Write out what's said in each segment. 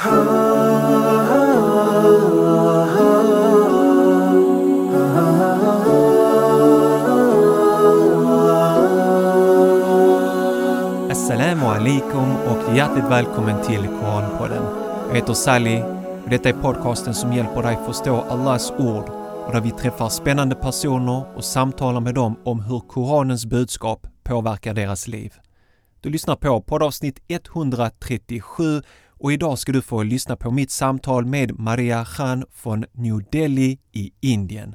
Assalamu alaikum och hjärtligt välkommen till Koranpodden. Jag heter Sally och detta är podcasten som hjälper dig förstå Allahs ord och där vi träffar spännande personer och samtalar med dem om hur Koranens budskap påverkar deras liv. Du lyssnar på poddavsnitt 137 och idag ska du få lyssna på mitt samtal med Maria Khan från New Delhi i Indien.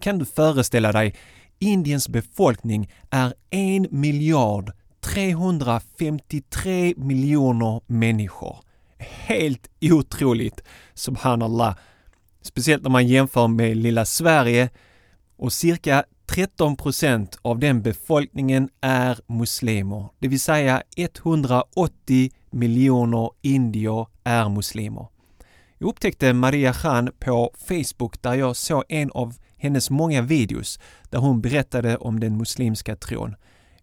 Kan du föreställa dig, Indiens befolkning är en miljard 353 miljoner människor. Helt otroligt, subhanallah. Speciellt när man jämför med lilla Sverige och cirka 13 procent av den befolkningen är muslimer, det vill säga 180 miljoner indier är muslimer. Jag upptäckte Maria Khan på Facebook där jag såg en av hennes många videos där hon berättade om den muslimska tron.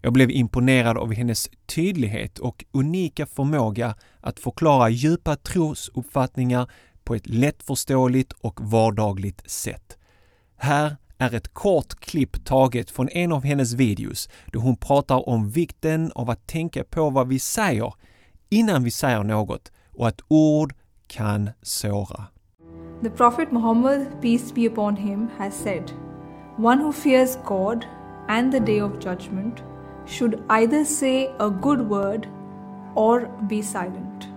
Jag blev imponerad av hennes tydlighet och unika förmåga att förklara djupa trosuppfattningar på ett lättförståeligt och vardagligt sätt. Här är ett kort klipp taget från en av hennes videos då hon pratar om vikten av att tänka på vad vi säger innan vi säger något och att ord kan såra. The Prophet Muhammad, peace be upon him, has said, One who fears God and the day of judgment should either say a good word or be silent.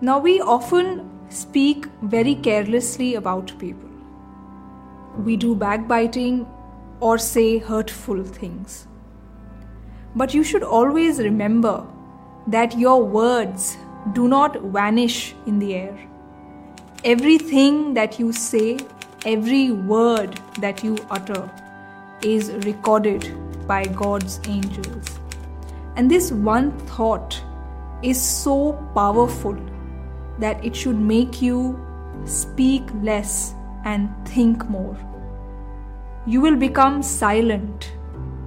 Now, we often speak very carelessly about people. We do backbiting or say hurtful things. But you should always remember that your words do not vanish in the air. Everything that you say, every word that you utter is recorded by God's angels. And this one thought is so powerful that it should make you speak less and think more. You will become silent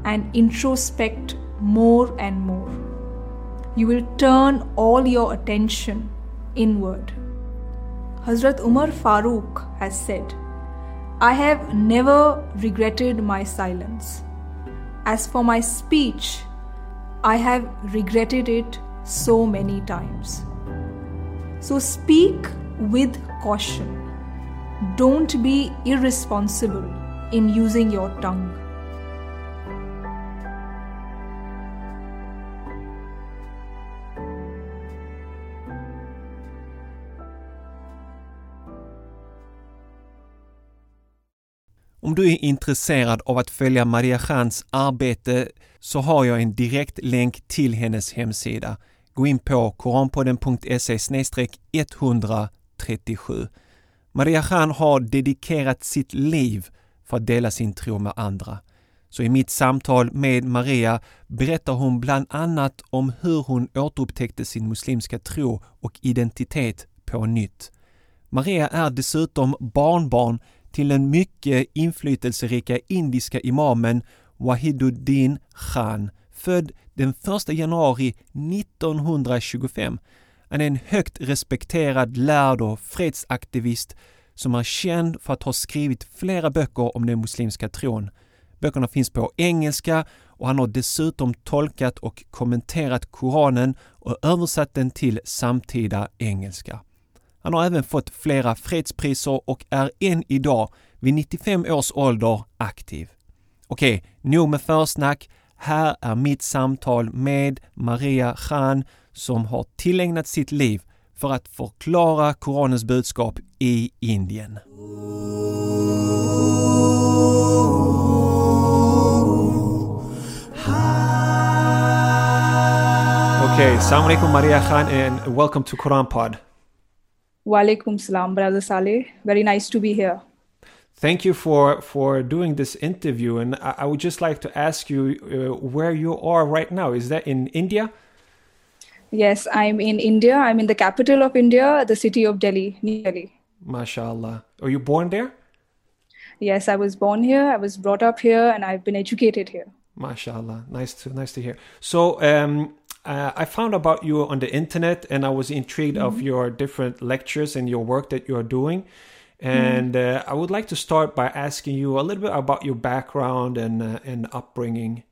and introspect more and more. You will turn all your attention inward. Hazrat Umar Farooq has said, I have never regretted my silence. As for my speech, I have regretted it so many times. So speak with caution. Don't be irresponsible in using your tongue. Om du är intresserad av att följa Maria Khans arbete så har jag en direkt länk till hennes hemsida. Gå in på koranpodden.se 137. Maria Khan har dedikerat sitt liv för att dela sin tro med andra. Så i mitt samtal med Maria berättar hon bland annat om hur hon återupptäckte sin muslimska tro och identitet på nytt. Maria är dessutom barnbarn till den mycket inflytelserika indiska imamen Wahiduddin Khan, född den 1 januari 1925. Han är en högt respekterad lärd och fredsaktivist som är känd för att ha skrivit flera böcker om den muslimska tron. Böckerna finns på engelska och han har dessutom tolkat och kommenterat Koranen och översatt den till samtida engelska. Han har även fått flera fredspriser och är än idag, vid 95 års ålder, aktiv. Okej, nog med försnack. Här är mitt samtal med Maria Khan som har tillägnat sitt liv för att förklara Koranens budskap i Indien. Okay, Assalamu alaikum Maria Khan and welcome to Quran Pod. Walaikum salam, Brother Saleh. Very nice to be here. Thank you for for doing this interview, and I, I would just like to ask you uh, where you are right now. Is that in India? Yes, I'm in India. I'm in the capital of India, the city of Delhi, New Delhi. MashaAllah. Are you born there? Yes, I was born here. I was brought up here, and I've been educated here. MashaAllah. Nice to nice to hear. So, um, uh, I found about you on the internet, and I was intrigued mm-hmm. of your different lectures and your work that you are doing. And mm. uh, I would like to start by asking you a little bit about your background and uh, and upbringing.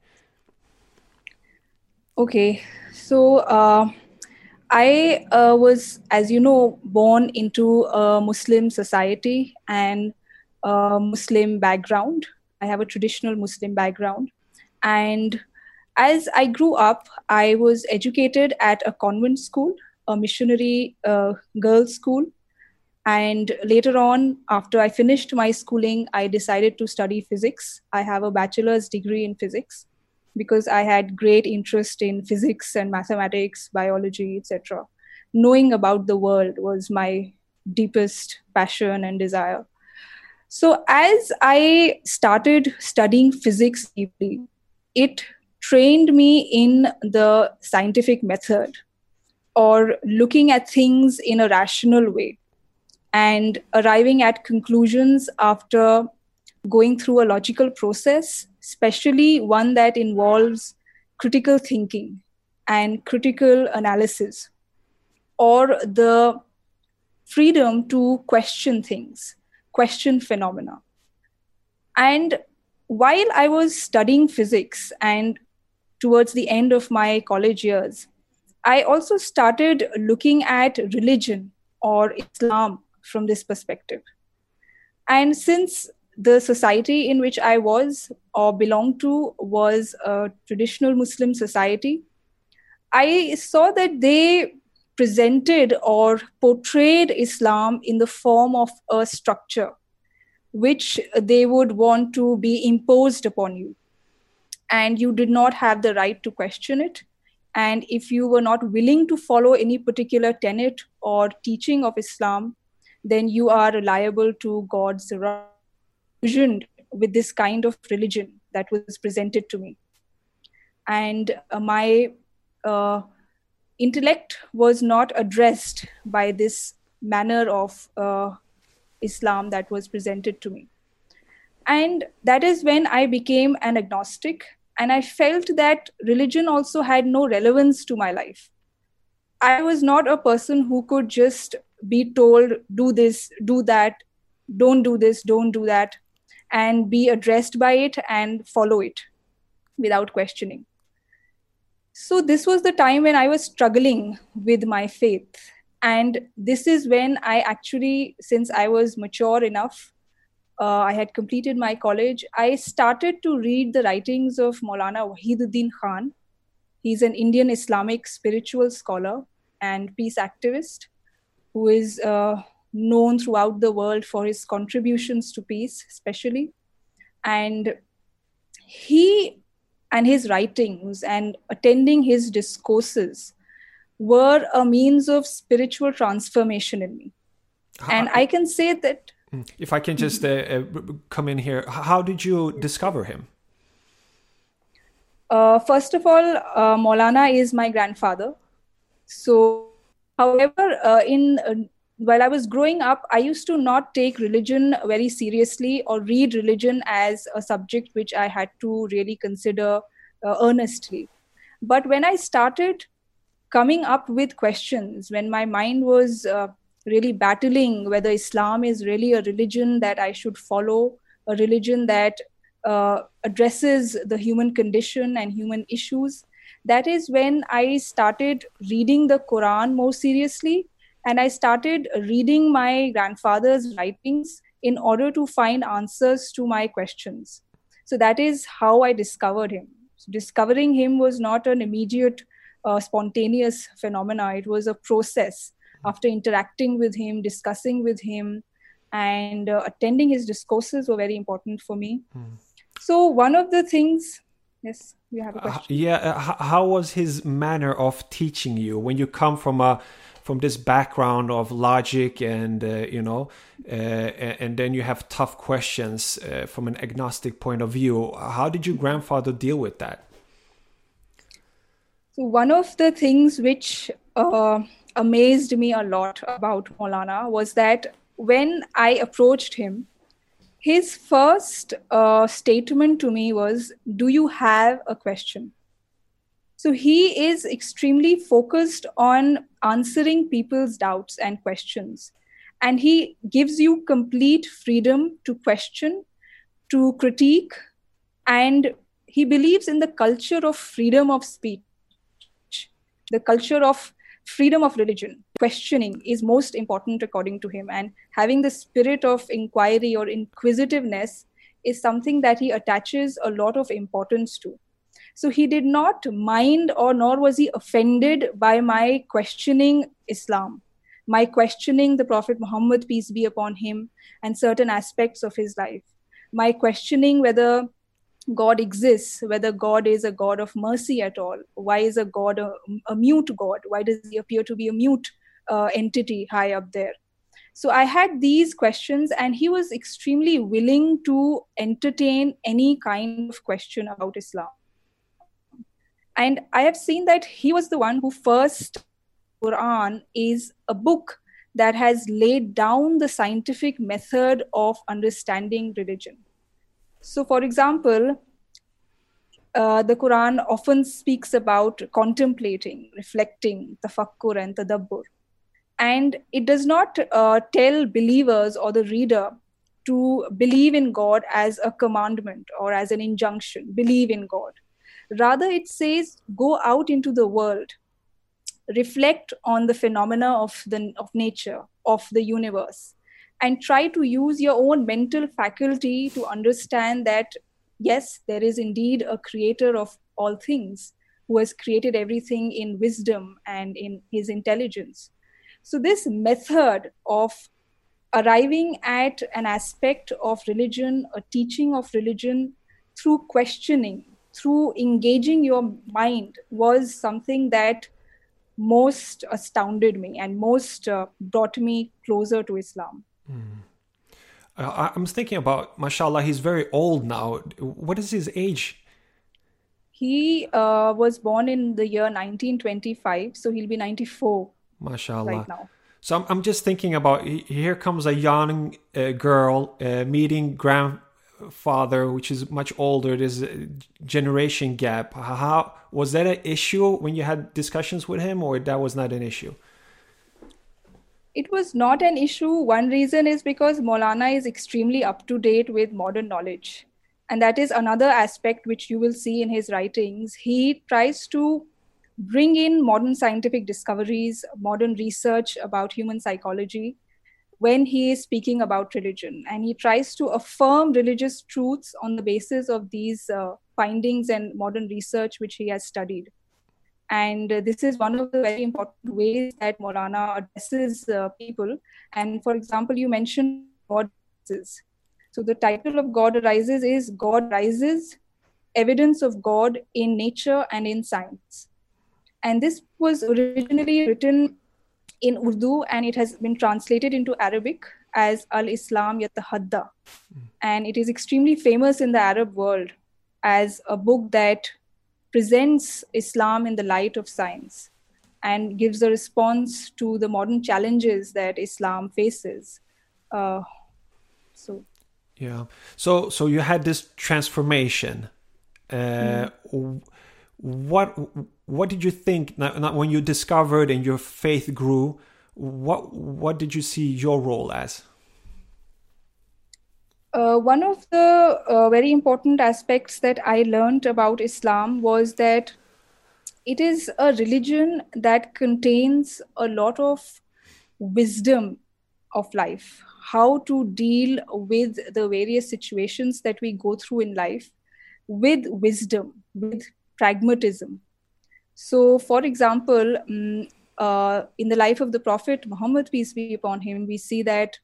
Okay, so uh, I uh, was, as you know, born into a Muslim society and a Muslim background. I have a traditional Muslim background, and as I grew up, I was educated at a convent school, a missionary uh, girls' school and later on, after I finished my schooling, I decided to study physics. I have a bachelor's degree in physics because I had great interest in physics and mathematics, biology, etc. Knowing about the world was my deepest passion and desire. So, as I started studying physics deeply, it trained me in the scientific method or looking at things in a rational way and arriving at conclusions after going through a logical process, especially one that involves critical thinking and critical analysis, or the freedom to question things, question phenomena. And while I was studying physics and towards the end of my college years, I also started looking at religion or Islam from this perspective. And since the society in which I was or belonged to was a traditional Muslim society, I saw that they presented or portrayed Islam in the form of a structure which they would want to be imposed upon you. And you did not have the right to question it. And if you were not willing to follow any particular tenet or teaching of Islam, then you are liable to God's vision with this kind of religion that was presented to me. And uh, my uh, intellect was not addressed by this manner of uh, Islam that was presented to me. And that is when I became an agnostic. And I felt that religion also had no relevance to my life. I was not a person who could just be told do this do that don't do this don't do that and be addressed by it and follow it without questioning so this was the time when i was struggling with my faith and this is when i actually since i was mature enough uh, i had completed my college i started to read the writings of maulana wahiduddin khan he's an indian islamic spiritual scholar and peace activist who is uh, known throughout the world for his contributions to peace, especially. And he and his writings and attending his discourses were a means of spiritual transformation in me. How, and I can say that. If I can just uh, uh, come in here, how did you discover him? Uh, first of all, uh, Maulana is my grandfather. So However, uh, in uh, while I was growing up, I used to not take religion very seriously or read religion as a subject which I had to really consider uh, earnestly. But when I started coming up with questions, when my mind was really battling whether Islam is really a religion that I should follow, a religion that uh, addresses the human condition and human issues, that is when I started reading the Quran more seriously. And I started reading my grandfather's writings in order to find answers to my questions. So that is how I discovered him. So discovering him was not an immediate, uh, spontaneous phenomena, it was a process. After interacting with him, discussing with him, and uh, attending his discourses were very important for me. Mm. So, one of the things Yes, you have a uh, question. Uh, yeah, uh, how was his manner of teaching you when you come from a from this background of logic and uh, you know uh, and then you have tough questions uh, from an agnostic point of view how did your grandfather deal with that so one of the things which uh, amazed me a lot about Maulana was that when I approached him, his first uh, statement to me was, Do you have a question? So he is extremely focused on answering people's doubts and questions. And he gives you complete freedom to question, to critique, and he believes in the culture of freedom of speech, the culture of freedom of religion. Questioning is most important according to him. And having the spirit of inquiry or inquisitiveness is something that he attaches a lot of importance to. So he did not mind or nor was he offended by my questioning Islam, my questioning the Prophet Muhammad, peace be upon him, and certain aspects of his life, my questioning whether God exists, whether God is a God of mercy at all. Why is a God a, a mute God? Why does he appear to be a mute uh, entity high up there? So I had these questions, and he was extremely willing to entertain any kind of question about Islam. And I have seen that he was the one who first, Quran is a book that has laid down the scientific method of understanding religion. So, for example, uh, the Quran often speaks about contemplating, reflecting, tafakkur, and tadabbur. And it does not uh, tell believers or the reader to believe in God as a commandment or as an injunction, believe in God. Rather, it says, go out into the world, reflect on the phenomena of, the, of nature, of the universe, and try to use your own mental faculty to understand that yes there is indeed a creator of all things who has created everything in wisdom and in his intelligence. So this method of arriving at an aspect of religion a teaching of religion through questioning through engaging your mind was something that most astounded me and most uh, brought me closer to islam Mm. Uh, I'm thinking about, mashallah, he's very old now. What is his age? He uh, was born in the year 1925, so he'll be 94. Mashallah. Right now. So I'm, I'm just thinking about here comes a young uh, girl uh, meeting grandfather, which is much older. There's a generation gap. How was that an issue when you had discussions with him, or that was not an issue? It was not an issue. One reason is because Maulana is extremely up to date with modern knowledge. And that is another aspect which you will see in his writings. He tries to bring in modern scientific discoveries, modern research about human psychology when he is speaking about religion. And he tries to affirm religious truths on the basis of these uh, findings and modern research which he has studied. And uh, this is one of the very important ways that Maulana addresses uh, people. And for example, you mentioned God Arises. So the title of God Arises is God Arises, Evidence of God in Nature and in Science. And this was originally written in Urdu and it has been translated into Arabic as Al Islam Yatahadda. Mm. And it is extremely famous in the Arab world as a book that presents Islam in the light of science and gives a response to the modern challenges that Islam faces. Uh, so, yeah. So, so you had this transformation. Uh, mm. What what did you think now, now, when you discovered and your faith grew? What what did you see your role as? Uh, one of the uh, very important aspects that I learned about Islam was that it is a religion that contains a lot of wisdom of life, how to deal with the various situations that we go through in life with wisdom, with pragmatism. So, for example, um, uh, in the life of the Prophet Muhammad, peace be upon him, we see that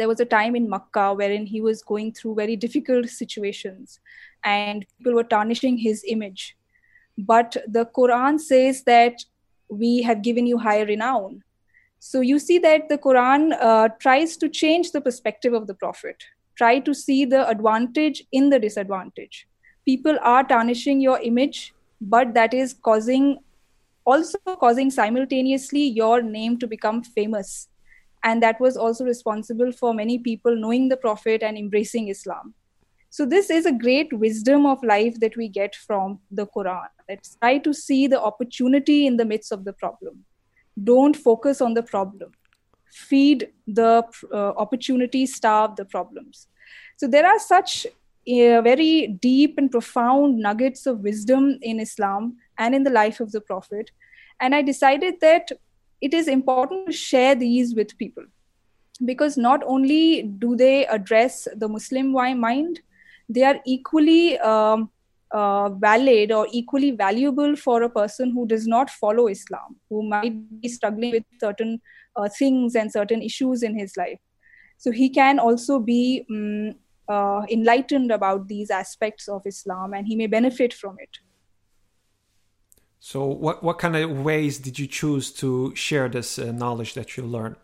there was a time in Makkah wherein he was going through very difficult situations and people were tarnishing his image. But the Quran says that we have given you high renown. So you see that the Quran uh, tries to change the perspective of the Prophet, try to see the advantage in the disadvantage. People are tarnishing your image, but that is causing also causing simultaneously your name to become famous and that was also responsible for many people knowing the prophet and embracing islam so this is a great wisdom of life that we get from the quran Let's try to see the opportunity in the midst of the problem. Don't focus on the problem. Feed the uh, opportunity, starve the problems. So there are such uh, very deep and profound nuggets of wisdom in Islam and in the life of the Prophet. And I decided that it is important to share these with people because not only do they address the Muslim mind, they are equally um, uh, valid or equally valuable for a person who does not follow Islam, who might be struggling with certain uh, things and certain issues in his life. So he can also be um, uh, enlightened about these aspects of Islam and he may benefit from it. So, what, what kind of ways did you choose to share this uh, knowledge that you learned?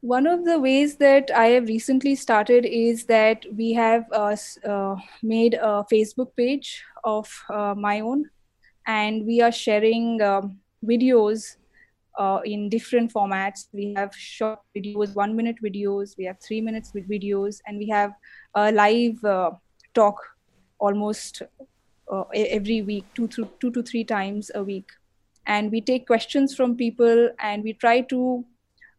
One of the ways that I have recently started is that we have uh, uh, made a Facebook page of uh, my own, and we are sharing um, videos uh, in different formats. We have short videos, one minute videos, we have three minutes videos, and we have a live uh, talk almost uh, every week, two, two to three times a week. And we take questions from people and we try to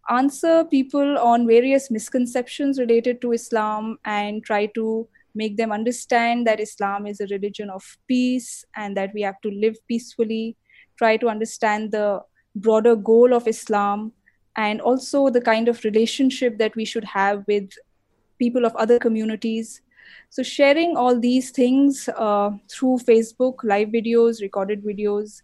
answer people on various misconceptions related to Islam and try to make them understand that Islam is a religion of peace and that we have to live peacefully, try to understand the broader goal of Islam and also the kind of relationship that we should have with people of other communities. So, sharing all these things uh, through Facebook, live videos, recorded videos,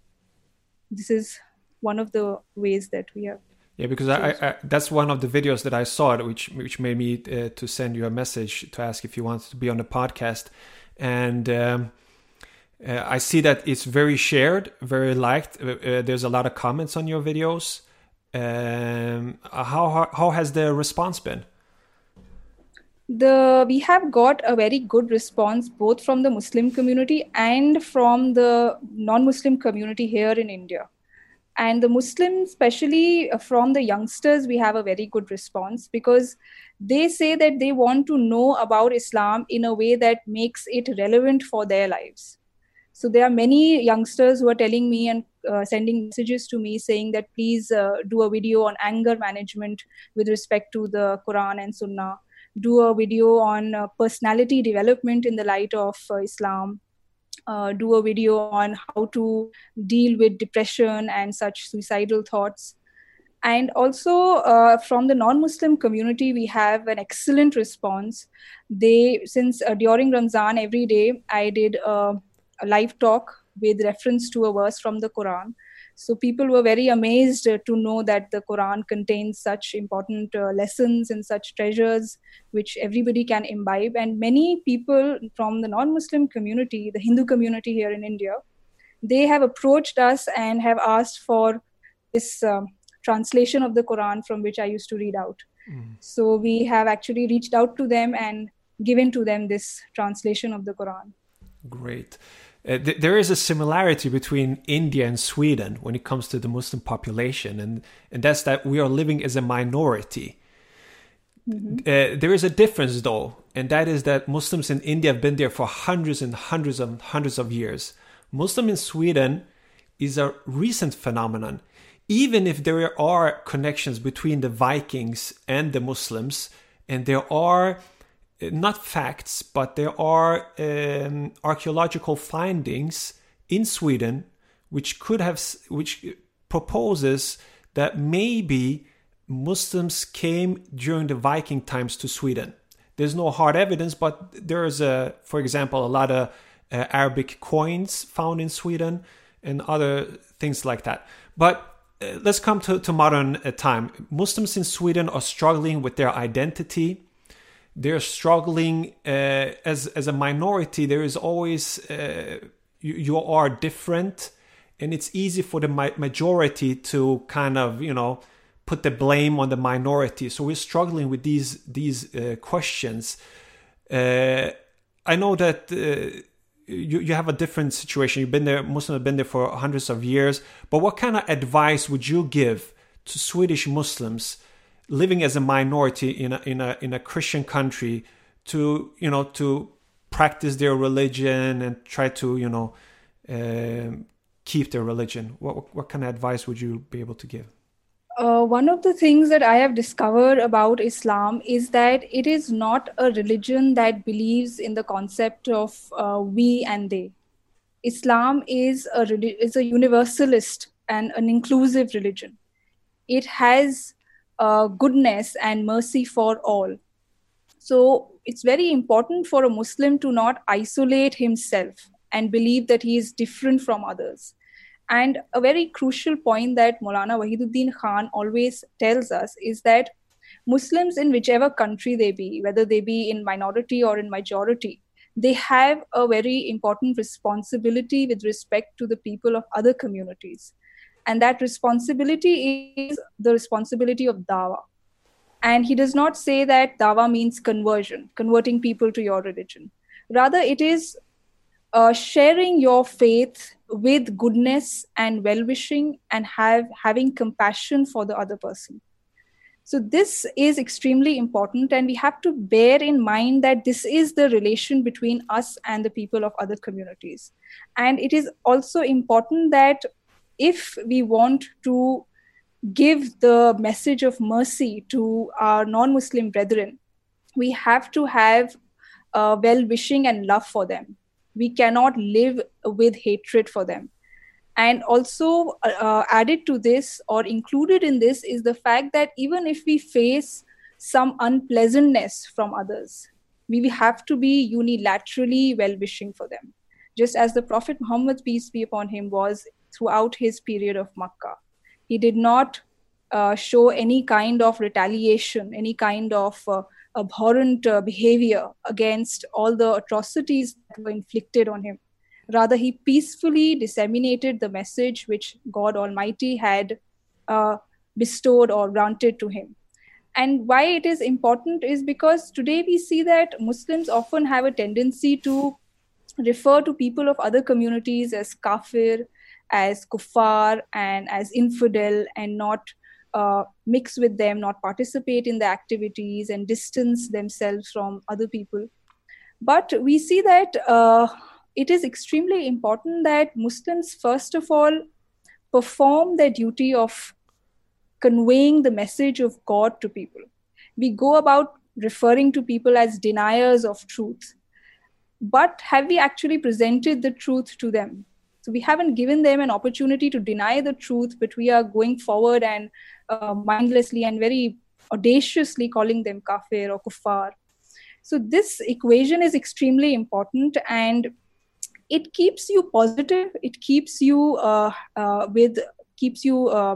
this is one of the ways that we have yeah, because I, I, that's one of the videos that I saw, which which made me uh, to send you a message to ask if you wanted to be on the podcast, and um, uh, I see that it's very shared, very liked. Uh, uh there's a lot of comments on your videos. Um, how, how how has the response been? The we have got a very good response both from the Muslim community and from the non-Muslim community here in India. And the muslims especially uh, from the youngsters we have a very good response because they say that they want to know about islam in a way that makes it relevant for their lives. So there are many youngsters who are telling me and uh, sending messages to me saying that please uh, do a video on anger management with respect to the quran and sunnah do a video on uh, personality development in the light of uh, islam uh, do a video on how to deal with depression and such suicidal thoughts. And also uh, from the non-Muslim community, we have an excellent response. They, since uh, during Ramzan every day, I did a live talk with reference to a verse from the Quran so people were very amazed to know that the Quran contains such important uh, lessons and such treasures which everybody can imbibe. And many people from the non Muslim community, the Hindu community here in India, they have approached us and have asked for this uh, translation of the Quran from which I used to read out. Mm. So we have actually reached out to them and given to them this translation of the Quran. Great. Uh, th- there is a similarity between India and Sweden when it comes to the Muslim population, and, and that's that we are living as a minority. Mm-hmm. Uh, there is a difference, though, and that is that Muslims in India have been there for hundreds and hundreds and hundreds of years. Muslim in Sweden is a recent phenomenon. Even if there are connections between the Vikings and the Muslims, and there are not facts, but there are um, archaeological findings in Sweden which could have which proposes that maybe Muslims came during the Viking times to Sweden. There's no hard evidence, but there is a, for example, a lot of uh, Arabic coins found in Sweden and other things like that. But uh, let's come to, to modern uh, time. Muslims in Sweden are struggling with their identity they're struggling uh, as as a minority. There is always uh, you, you, are different, and it's easy for the majority to kind of you know put the blame on the minority. So we're struggling with these these uh, questions. Uh, I know that. Uh, you, you have a different situation. You've been there, Muslims have been there for hundreds of years. But what kind of advice would you give to Swedish Muslims living as a minority in a in a in a Christian country to you know to practice their religion and try to you know um, keep their religion? What, what kind of advice would you be able to give? Uh, one of the things that I have discovered about Islam is that it is not a religion that believes in the concept of uh, we and they. Islam is a is a universalist and an inclusive religion. It has uh, goodness and mercy for all. So it's very important for a Muslim to not isolate himself and believe that he is different from others. And a very crucial point that Maulana Wahiduddin Khan always tells us is that Muslims in whichever country they be, whether they be in minority or in majority, they have a very important responsibility with respect to the people of other communities. And that responsibility is the responsibility of dawa. And he does not say that dawa means conversion, converting people to your religion. Rather, it is uh, sharing your faith with goodness and well-wishing and have having compassion for the other person so this is extremely important and we have to bear in mind that this is the relation between us and the people of other communities and it is also important that if we want to give the message of mercy to our non-muslim brethren we have to have uh, well-wishing and love for them. We cannot live with hatred for them. And also uh, uh, added to this or included in this is the fact that even if we face some unpleasantness from others we have to be unilaterally well wishing for them. Just as the prophet muhammad peace be upon him was throughout his period of makkah he did not uh, show any kind of retaliation any kind of uh, abhorrent uh, behavior against all the atrocities that were inflicted on him. Rather, he peacefully disseminated the message which God Almighty had uh, bestowed or granted to him. And why it is important is because today we see that Muslims often have a tendency to refer to people of other communities as kafir, as kuffar, and as infidel, and not uh, mix with them, not participate in the activities, and distance themselves from other people. But we see that uh, it is extremely important that Muslims, first of all, perform their duty of conveying the message of God to people. We go about referring to people as deniers of truth. But have we actually presented the truth to them? So we haven't given them an opportunity to deny the truth, but we are going forward and uh, mindlessly and very audaciously calling them kafir or kuffar. So this equation is extremely important and it keeps you positive. It keeps you uh, uh, with keeps you. Uh,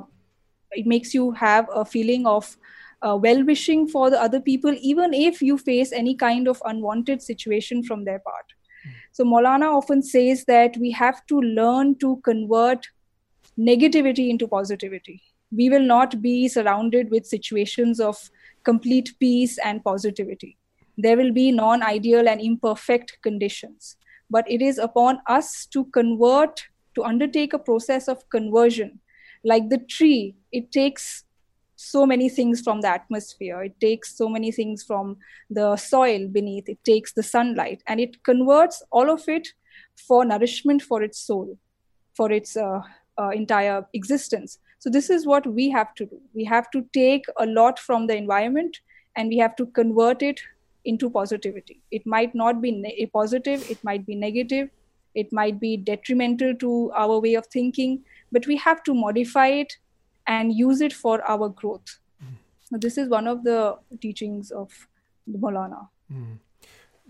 it makes you have a feeling of uh, well-wishing for the other people, even if you face any kind of unwanted situation from their part. So Maulana often says that we have to learn to convert negativity into positivity we will not be surrounded with situations of complete peace and positivity. There will be non ideal and imperfect conditions. But it is upon us to convert, to undertake a process of conversion. Like the tree, it takes so many things from the atmosphere, it takes so many things from the soil beneath, it takes the sunlight, and it converts all of it for nourishment for its soul, for its uh, uh, entire existence. So this is what we have to do. We have to take a lot from the environment and we have to convert it into positivity. It might not be ne- positive, it might be negative, it might be detrimental to our way of thinking, but we have to modify it and use it for our growth. Mm. This is one of the teachings of the Maulana. Mm.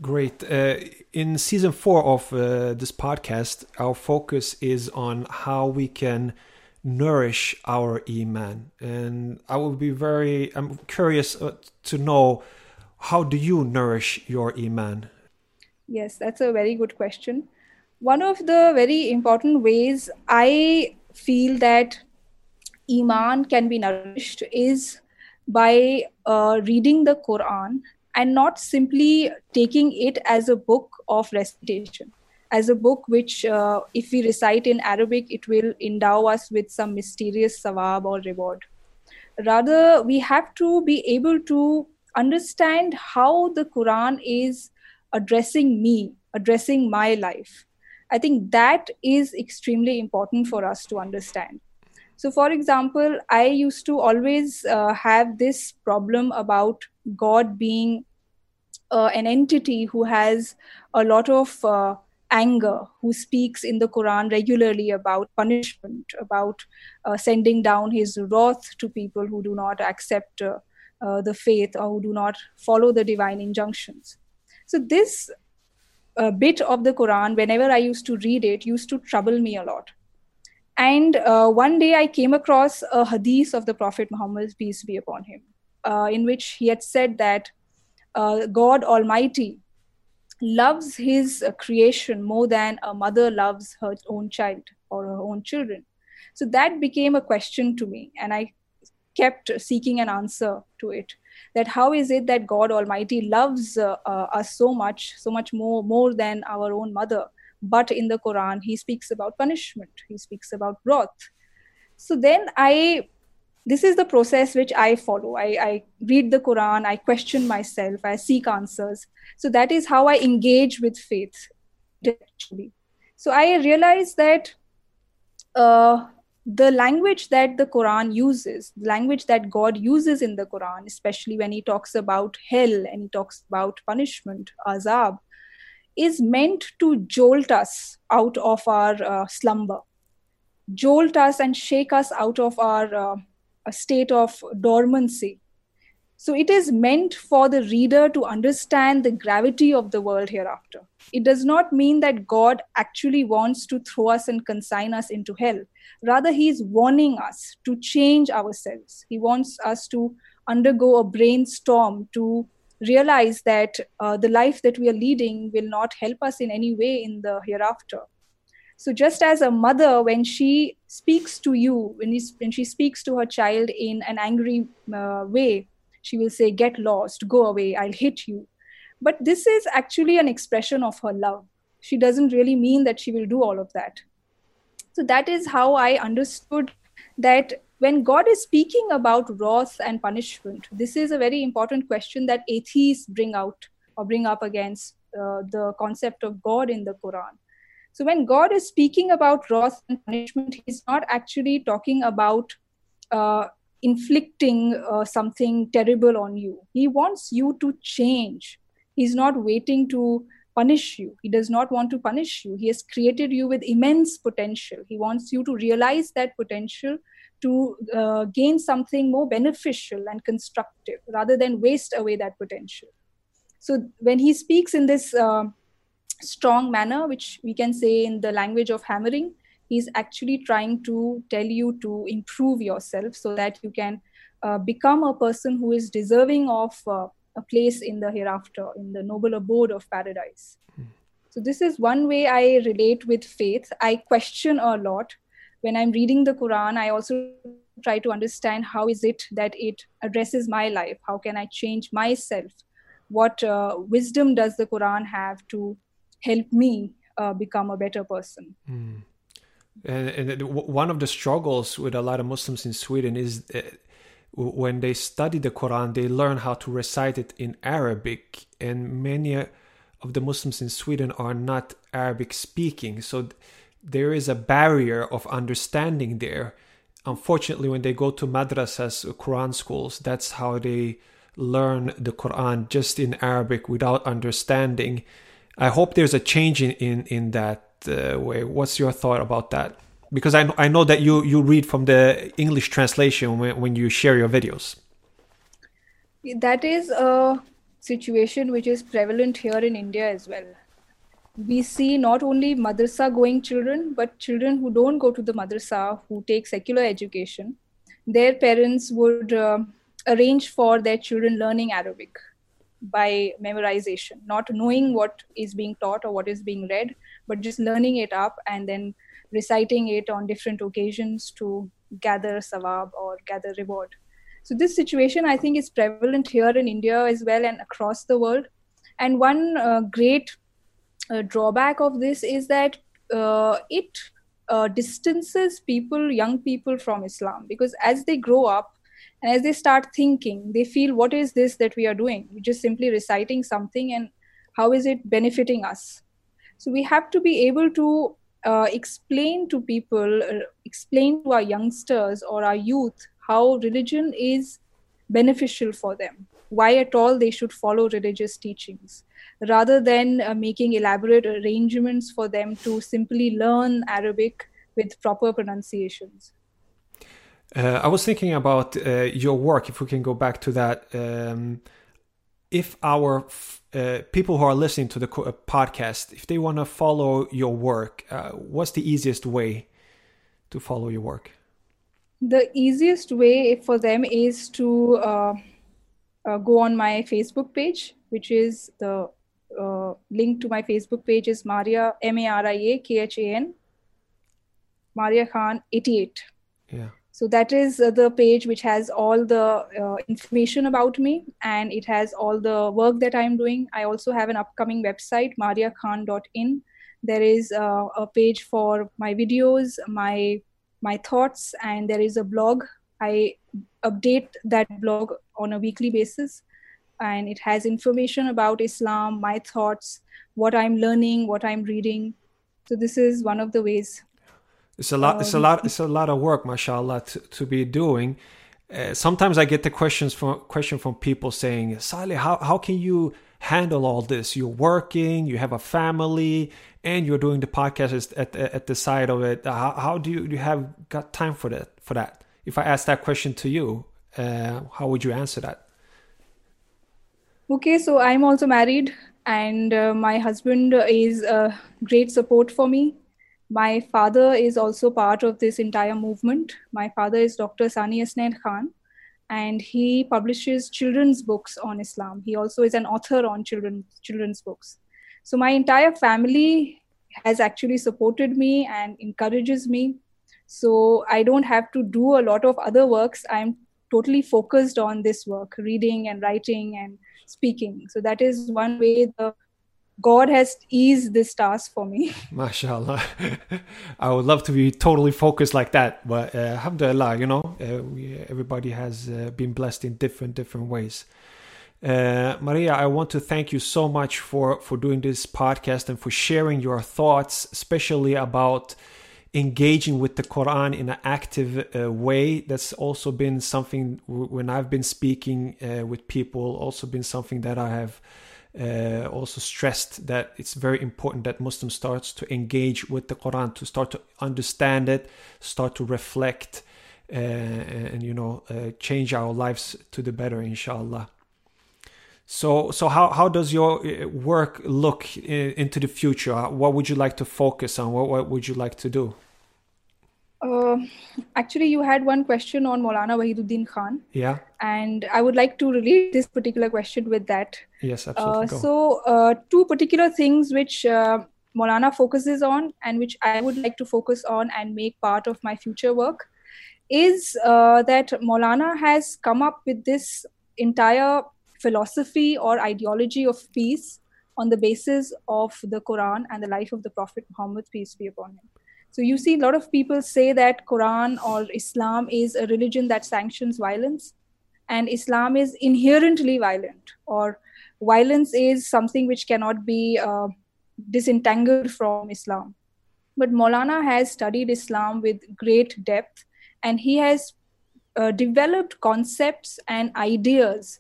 Great. Uh, in season four of uh, this podcast, our focus is on how we can nourish our iman and i will be very i'm curious uh, to know how do you nourish your iman yes that's a very good question one of the very important ways i feel that iman can be nourished is by uh, reading the quran and not simply taking it as a book of recitation as a book which, uh, if we recite in Arabic, it will endow us with some mysterious sawab or reward. Rather, we have to be able to understand how the Quran is addressing me, addressing my life. I think that is extremely important for us to understand. So, for example, I used to always uh, have this problem about God being uh, an entity who has a lot of uh, anger, who speaks in the Quran regularly about punishment, about uh, sending down his wrath to people who do not accept uh, uh, the faith or who do not follow the divine injunctions. So, this bit of the Quran, whenever I used to read it, used to trouble me a lot. And uh, one day I came across a hadith of the Prophet Muhammad, peace be upon him, uh, in which he had said that uh, God Almighty loves his creation more than a mother loves her own child or her own children. So that became a question to me, and I kept seeking an answer to it that how is it that god almighty loves uh, uh, us so much so much more more than our own mother but in the quran he speaks about punishment. He speaks about wrath so then i this is the process which i follow. I, I read the quran i question myself i seek answers. So that is how i engage with faith so i realized that uh, the language that the Quran uses, the language that God uses in the Quran, especially when He talks about hell and He talks about punishment, azab, is meant to jolt us out of our uh, slumber, jolt us and shake us out of our uh, state of dormancy. So it is meant for the reader to understand the gravity of the world hereafter. It does not mean that God actually wants to throw us and consign us into hell Rather, he is warning us to change ourselves. He wants us to undergo a brainstorm to realize that uh, the life that we are leading will not help us in any way in the hereafter. So, just as a mother, when she speaks to you, when, he, when she speaks to her child in an angry uh, way, she will say, Get lost, go away, I'll hit you. But this is actually an expression of her love. She doesn't really mean that she will do all of that. So that is how I understood that when God is speaking about wrath and punishment, this is a very important question that atheists bring out or bring up against uh, the concept of God in the Quran. So when God is speaking about wrath and punishment, He's not actually talking about uh, inflicting uh, something terrible on you. He wants you to change. He's not waiting to punish you. He does not want to punish you. He has created you with immense potential. He wants you to realize that potential to uh, gain something more beneficial and constructive rather than waste away that potential. So when he speaks in this uh, strong manner, which we can say in the language of hammering, he's actually trying to tell you to improve yourself so that you can uh, become a person who is deserving of uh, a place in the hereafter, in the noble abode of paradise. Mm. So, this is one way I relate with faith. I question a lot. When I'm reading the Quran, I also try to understand how is it that it addresses my life? How can I change myself? What uh, wisdom does the Quran have to help me uh, become a better person? Mm. And, and, one of the struggles with a lot of Muslims in Sweden is uh, when they study the Quran, they learn how to recite it in Arabic, and many of the Muslims in Sweden are not Arabic speaking, so there is a barrier of understanding there. Unfortunately, when they go to madrasas, Quran schools, that's how they learn the Quran just in Arabic without understanding. I hope there's a change in in, in that uh, way. What's your thought about that? because I, I know that you, you read from the English translation when, when you share your videos. That is a situation which is prevalent here in India as well. We see not only madrasa going children, but children who don't go to the madrasa, who take secular education. Their parents would uh, arrange for their children learning Arabic by memorization, not knowing what is being taught or what is being read, but just learning it up and then reciting it on different occasions to gather sawab or gather reward. So this situation, I think, is prevalent here in India as well and across the world. And one uh, great uh, drawback of this is that uh, it uh, distances people, young people, from Islam because as they grow up and as they start thinking, they feel, what is this that we are doing? We're just simply reciting something, and how is it benefiting us? So we have to be able to uh, explain to people, uh, explain to our youngsters or our youth how religion is beneficial for them, why at all they should follow religious teachings, rather than uh, making elaborate arrangements for them to simply learn Arabic with proper pronunciations. Uh, I was thinking about uh, your work, if we can go back to that. Um, if our uh, people who are listening to the uh, podcast, if they want to follow your work, uh, what's the easiest way to follow your work? The easiest way for them is to uh, go on my Facebook page, which is the link to my Facebook page is Maria M A R I A K H A N Maria Khan 88. Yeah. So that is uh, the page which has all the uh, information about me and it has all the work that I'm doing. I also have an upcoming website, mariakhan.in. There is uh, a page for my videos, my my thoughts, and there is a blog. I update that blog on a weekly basis, and it has information about Islam, my thoughts, what I'm learning, what I'm reading. So this is one of the ways it's a lot. it's a um, lot. It's a lot of work, mashallah, to, to be doing. Uh, sometimes I get the questions from question from people saying, "Saleh, how how can you handle all this? You're working, you have a family, and you're doing the podcast at at the side of it. How, how do you, you have got time for that? For that? If I ask that question to you, uh, how would you answer that? Okay, so I'm also married, and uh, my husband is a great support for me my father is also part of this entire movement. My father is Dr. Saniyasnain Khan, and he publishes children's books on Islam. He also is an author on children, children's books. So my entire family has actually supported me and encourages me. So I don't have to do a lot of other works. I'm totally focused on this work, reading and writing and speaking. So that is one way the God has eased this task for me. MashaAllah. I would love to be totally focused like that. But uh, alhamdulillah, you know, uh, we, everybody has uh, been blessed in different, different ways. Uh, Maria, I want to thank you so much for, for doing this podcast and for sharing your thoughts, especially about engaging with the Quran in an active uh, way. That's also been something when I've been speaking uh, with people, also been something that I have uh, also stressed that it's very important that Muslims starts to engage with the Quran, to start to understand it, start to reflect, uh, and you know uh, change our lives to the better, inshallah. So, so how, how does your uh, work look into the future? What would you like to focus on? What, what would you like to do? Uh, actually, you had one question on Maulana Wahiduddin Khan. Yeah. And I would like to relate this particular question with that. Yes, absolutely. Uh, so, uh, two particular things which uh, Maulana focuses on and which I would like to focus on and make part of my future work is uh, that Maulana has come up with this entire philosophy or ideology of peace on the basis of the Quran and the life of the Prophet Muhammad, peace be upon him. So you see a lot of people say that Quran or Islam is a religion that sanctions violence and Islam is inherently violent or violence is something which cannot be uh, disentangled from Islam. But Maulana has studied Islam with great depth and he has uh, developed concepts and ideas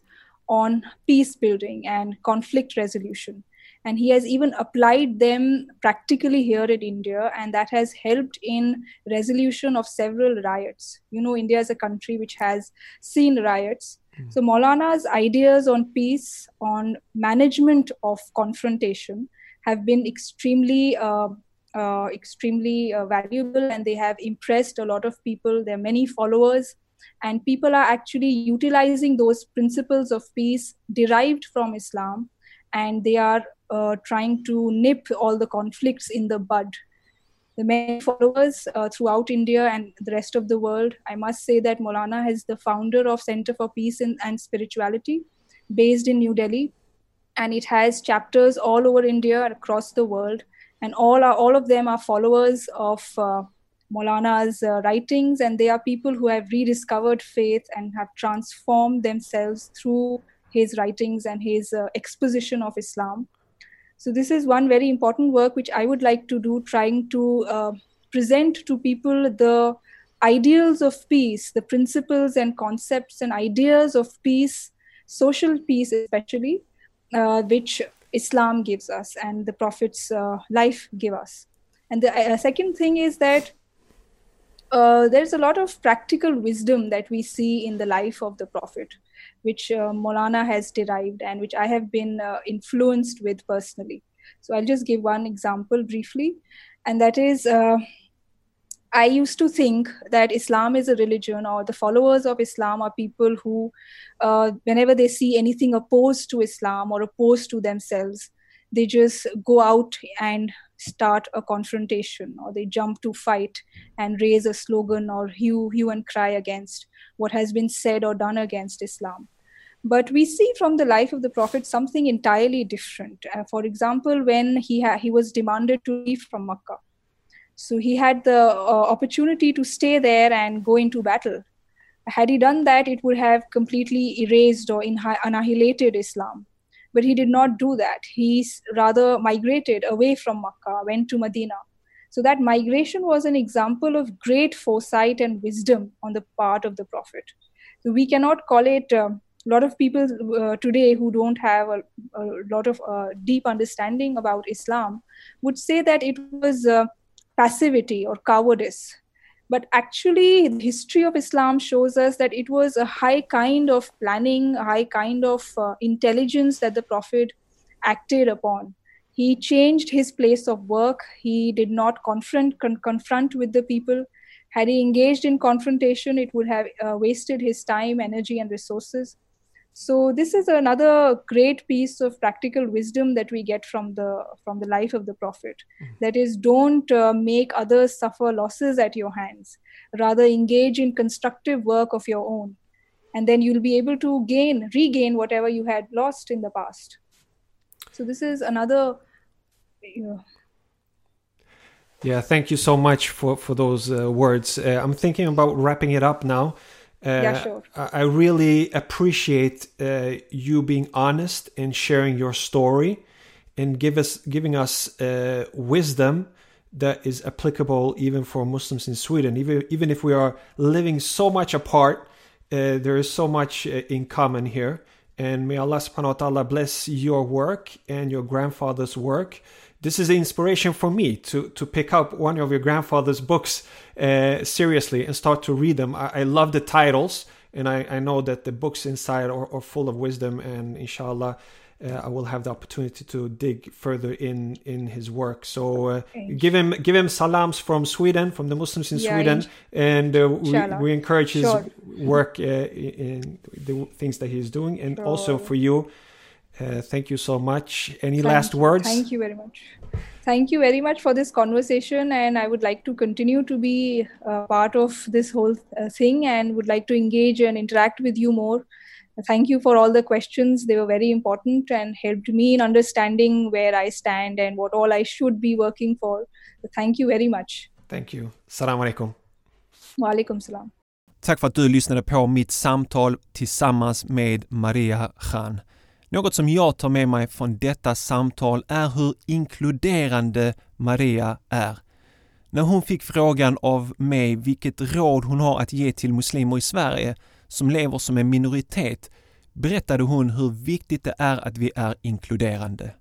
on peace building and conflict resolution. And he has even applied them practically here in india and that has helped in resolution of several riots. You know india is a country which has seen riots. Mm. so maulana's ideas on peace on management of confrontation have been extremely uh, uh, extremely uh, valuable and they have impressed a lot of people. There are many followers and people are actually utilizing those principles of peace derived from islam and they are uh, trying to nip all the conflicts in the bud. The many followers uh, throughout India and the rest of the world, I must say that Maulana is the founder of Center for Peace and, and Spirituality, based in New Delhi, and it has chapters all over India and across the world, and all are all of them are followers of. Uh, Maulana's uh, writings, and they are people who have rediscovered faith and have transformed themselves through his writings and his uh, exposition of Islam. So, this is one very important work which I would like to do, trying to uh, present to people the ideals of peace, the principles and concepts and ideas of peace, social peace especially, uh, which Islam gives us and the Prophet's uh, life give us. And the uh, second thing is that uh, there's a lot of practical wisdom that we see in the life of the Prophet, which uh, Maulana has derived and which I have been uh, influenced with personally. So I'll just give one example briefly, and that is I used to think that Islam is a religion or the followers of Islam are people who, uh, whenever they see anything opposed to Islam or opposed to themselves, they just go out and start a confrontation or they jump to fight and raise a slogan or hue, hue and cry against what has been said or done against Islam. But we see from the life of the Prophet something entirely different. Uh, for example, when he, ha- he was demanded to leave from Makkah so he had the uh, opportunity to stay there and go into battle. Had he done that, it would have completely erased or annihilated Islam. But he did not do that. He rather migrated away from Makkah, went to Medina. So that migration was an example of great foresight and wisdom on the part of the Prophet. So we cannot call it. Uh, a lot of people uh, today who don't have a, a lot of uh, deep understanding about Islam would say that it was uh, passivity or cowardice. But actually, the history of Islam shows us that it was a high kind of planning, a high kind of uh, intelligence that the Prophet acted upon. He changed his place of work. He did not confront, con- confront with the people. Had he engaged in confrontation, it would have uh, wasted his time, energy, and resources so this is another great piece of practical wisdom that we get from the from the life of the prophet. Mm-hmm. that is don't uh, make others suffer losses at your hands. Rather engage in constructive work of your own. And then you'll be able to gain regain whatever you had lost in the past. So this is another you know, yeah thank you so much for for those uh, words. Uh, i'm thinking about wrapping it up now uh, yeah, sure. I really appreciate uh, you being honest and sharing your story and give us giving us uh, wisdom that is applicable even for Muslims in Sweden. Even even if we are living so much apart, uh, there is so much uh, in common here. And may Allah subhanahu wa ta'ala bless your work and your grandfather's work this is the inspiration for me to to pick up one of your grandfather's books uh, seriously and start to read them. I, I love the titles, and I, I, know that the books inside are, are full of wisdom, and inshallah. Uh, I will have the opportunity to dig further in in his work. So uh, give him give him salams from Sweden, from the Muslims in yeah, Sweden, and uh, we, we, encourage his sure. work uh, in the things that he's doing, and sure. also for you uh, thank you so much. Any thank, last words? Thank you very much. Thank you very much for this conversation, and I would like to continue to be uh, part of this whole uh, thing and would like to engage and interact with you more. Thank you for all the questions. They were very important and helped me in understanding where I stand and what all I should be working for. So thank you very much. Thank you. Salam alaikum. Wa alaikum salam. Tack för att du lyssnade på mitt samtal tillsammans med Maria Khan. Något som jag tar med mig från detta samtal är hur inkluderande Maria är. När hon fick frågan av mig vilket råd hon har att ge till muslimer i Sverige som lever som en minoritet berättade hon hur viktigt det är att vi är inkluderande.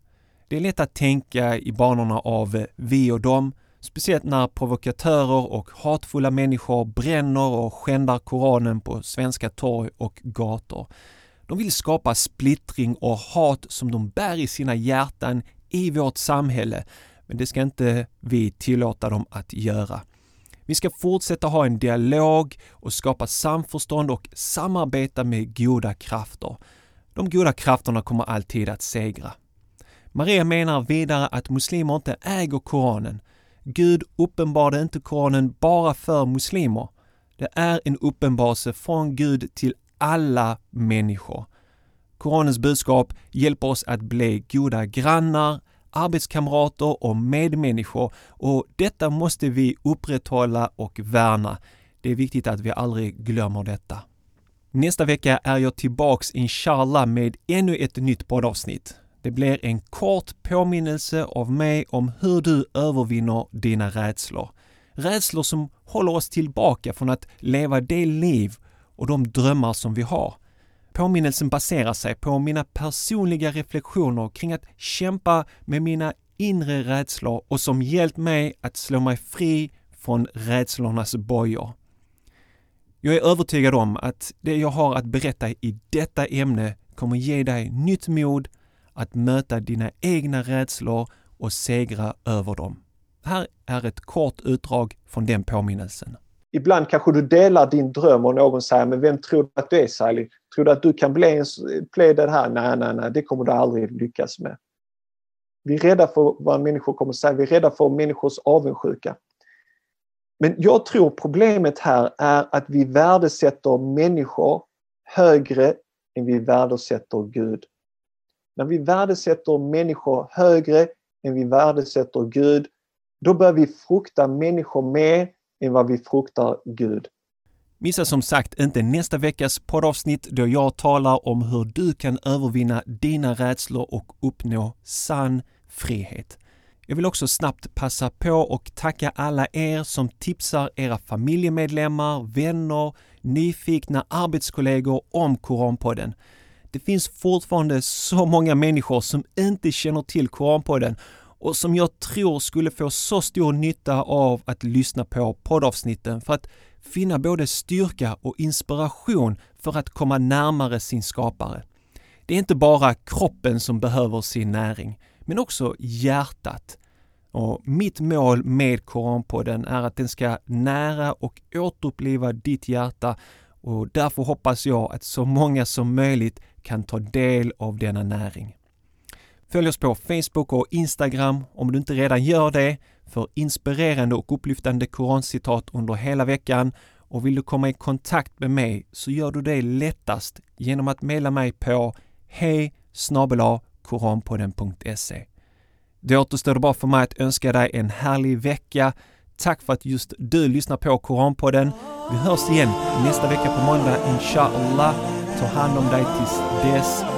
Det är lätt att tänka i banorna av vi och dem, speciellt när provokatörer och hatfulla människor bränner och skändar Koranen på svenska torg och gator. De vill skapa splittring och hat som de bär i sina hjärtan i vårt samhälle. Men det ska inte vi tillåta dem att göra. Vi ska fortsätta ha en dialog och skapa samförstånd och samarbeta med goda krafter. De goda krafterna kommer alltid att segra. Maria menar vidare att muslimer inte äger Koranen. Gud uppenbarade inte Koranen bara för muslimer. Det är en uppenbarelse från Gud till alla människor. Koranens budskap hjälper oss att bli goda grannar, arbetskamrater och medmänniskor och detta måste vi upprätthålla och värna. Det är viktigt att vi aldrig glömmer detta. Nästa vecka är jag tillbaks inshallah med ännu ett nytt poddavsnitt. Det blir en kort påminnelse av mig om hur du övervinner dina rädslor. Rädslor som håller oss tillbaka från att leva det liv och de drömmar som vi har. Påminnelsen baserar sig på mina personliga reflektioner kring att kämpa med mina inre rädslor och som hjälpt mig att slå mig fri från rädslornas bojor. Jag är övertygad om att det jag har att berätta i detta ämne kommer ge dig nytt mod att möta dina egna rädslor och segra över dem. Här är ett kort utdrag från den påminnelsen. Ibland kanske du delar din dröm och någon säger, men vem tror du att du är Sally? Tror du att du kan bli, en, bli det här? Nej, nej, nej, det kommer du aldrig lyckas med. Vi är rädda för vad människor kommer säga, vi är rädda för människors avundsjuka. Men jag tror problemet här är att vi värdesätter människor högre än vi värdesätter Gud. När vi värdesätter människor högre än vi värdesätter Gud, då börjar vi frukta människor mer än vad vi fruktar Gud. Missa som sagt inte nästa veckas poddavsnitt då jag talar om hur du kan övervinna dina rädslor och uppnå sann frihet. Jag vill också snabbt passa på och tacka alla er som tipsar era familjemedlemmar, vänner, nyfikna arbetskollegor om Koranpodden. Det finns fortfarande så många människor som inte känner till Koranpodden och som jag tror skulle få så stor nytta av att lyssna på poddavsnitten för att finna både styrka och inspiration för att komma närmare sin skapare. Det är inte bara kroppen som behöver sin näring, men också hjärtat. Och mitt mål med Koranpodden är att den ska nära och återuppliva ditt hjärta och därför hoppas jag att så många som möjligt kan ta del av denna näring. Följ oss på Facebook och Instagram om du inte redan gör det för inspirerande och upplyftande korancitat under hela veckan och vill du komma i kontakt med mig så gör du det lättast genom att mejla mig på hej koranpodden.se. Det återstår bara för mig att önska dig en härlig vecka. Tack för att just du lyssnar på Koranpodden. Vi hörs igen nästa vecka på måndag, inshallah. Ta hand om dig tills dess.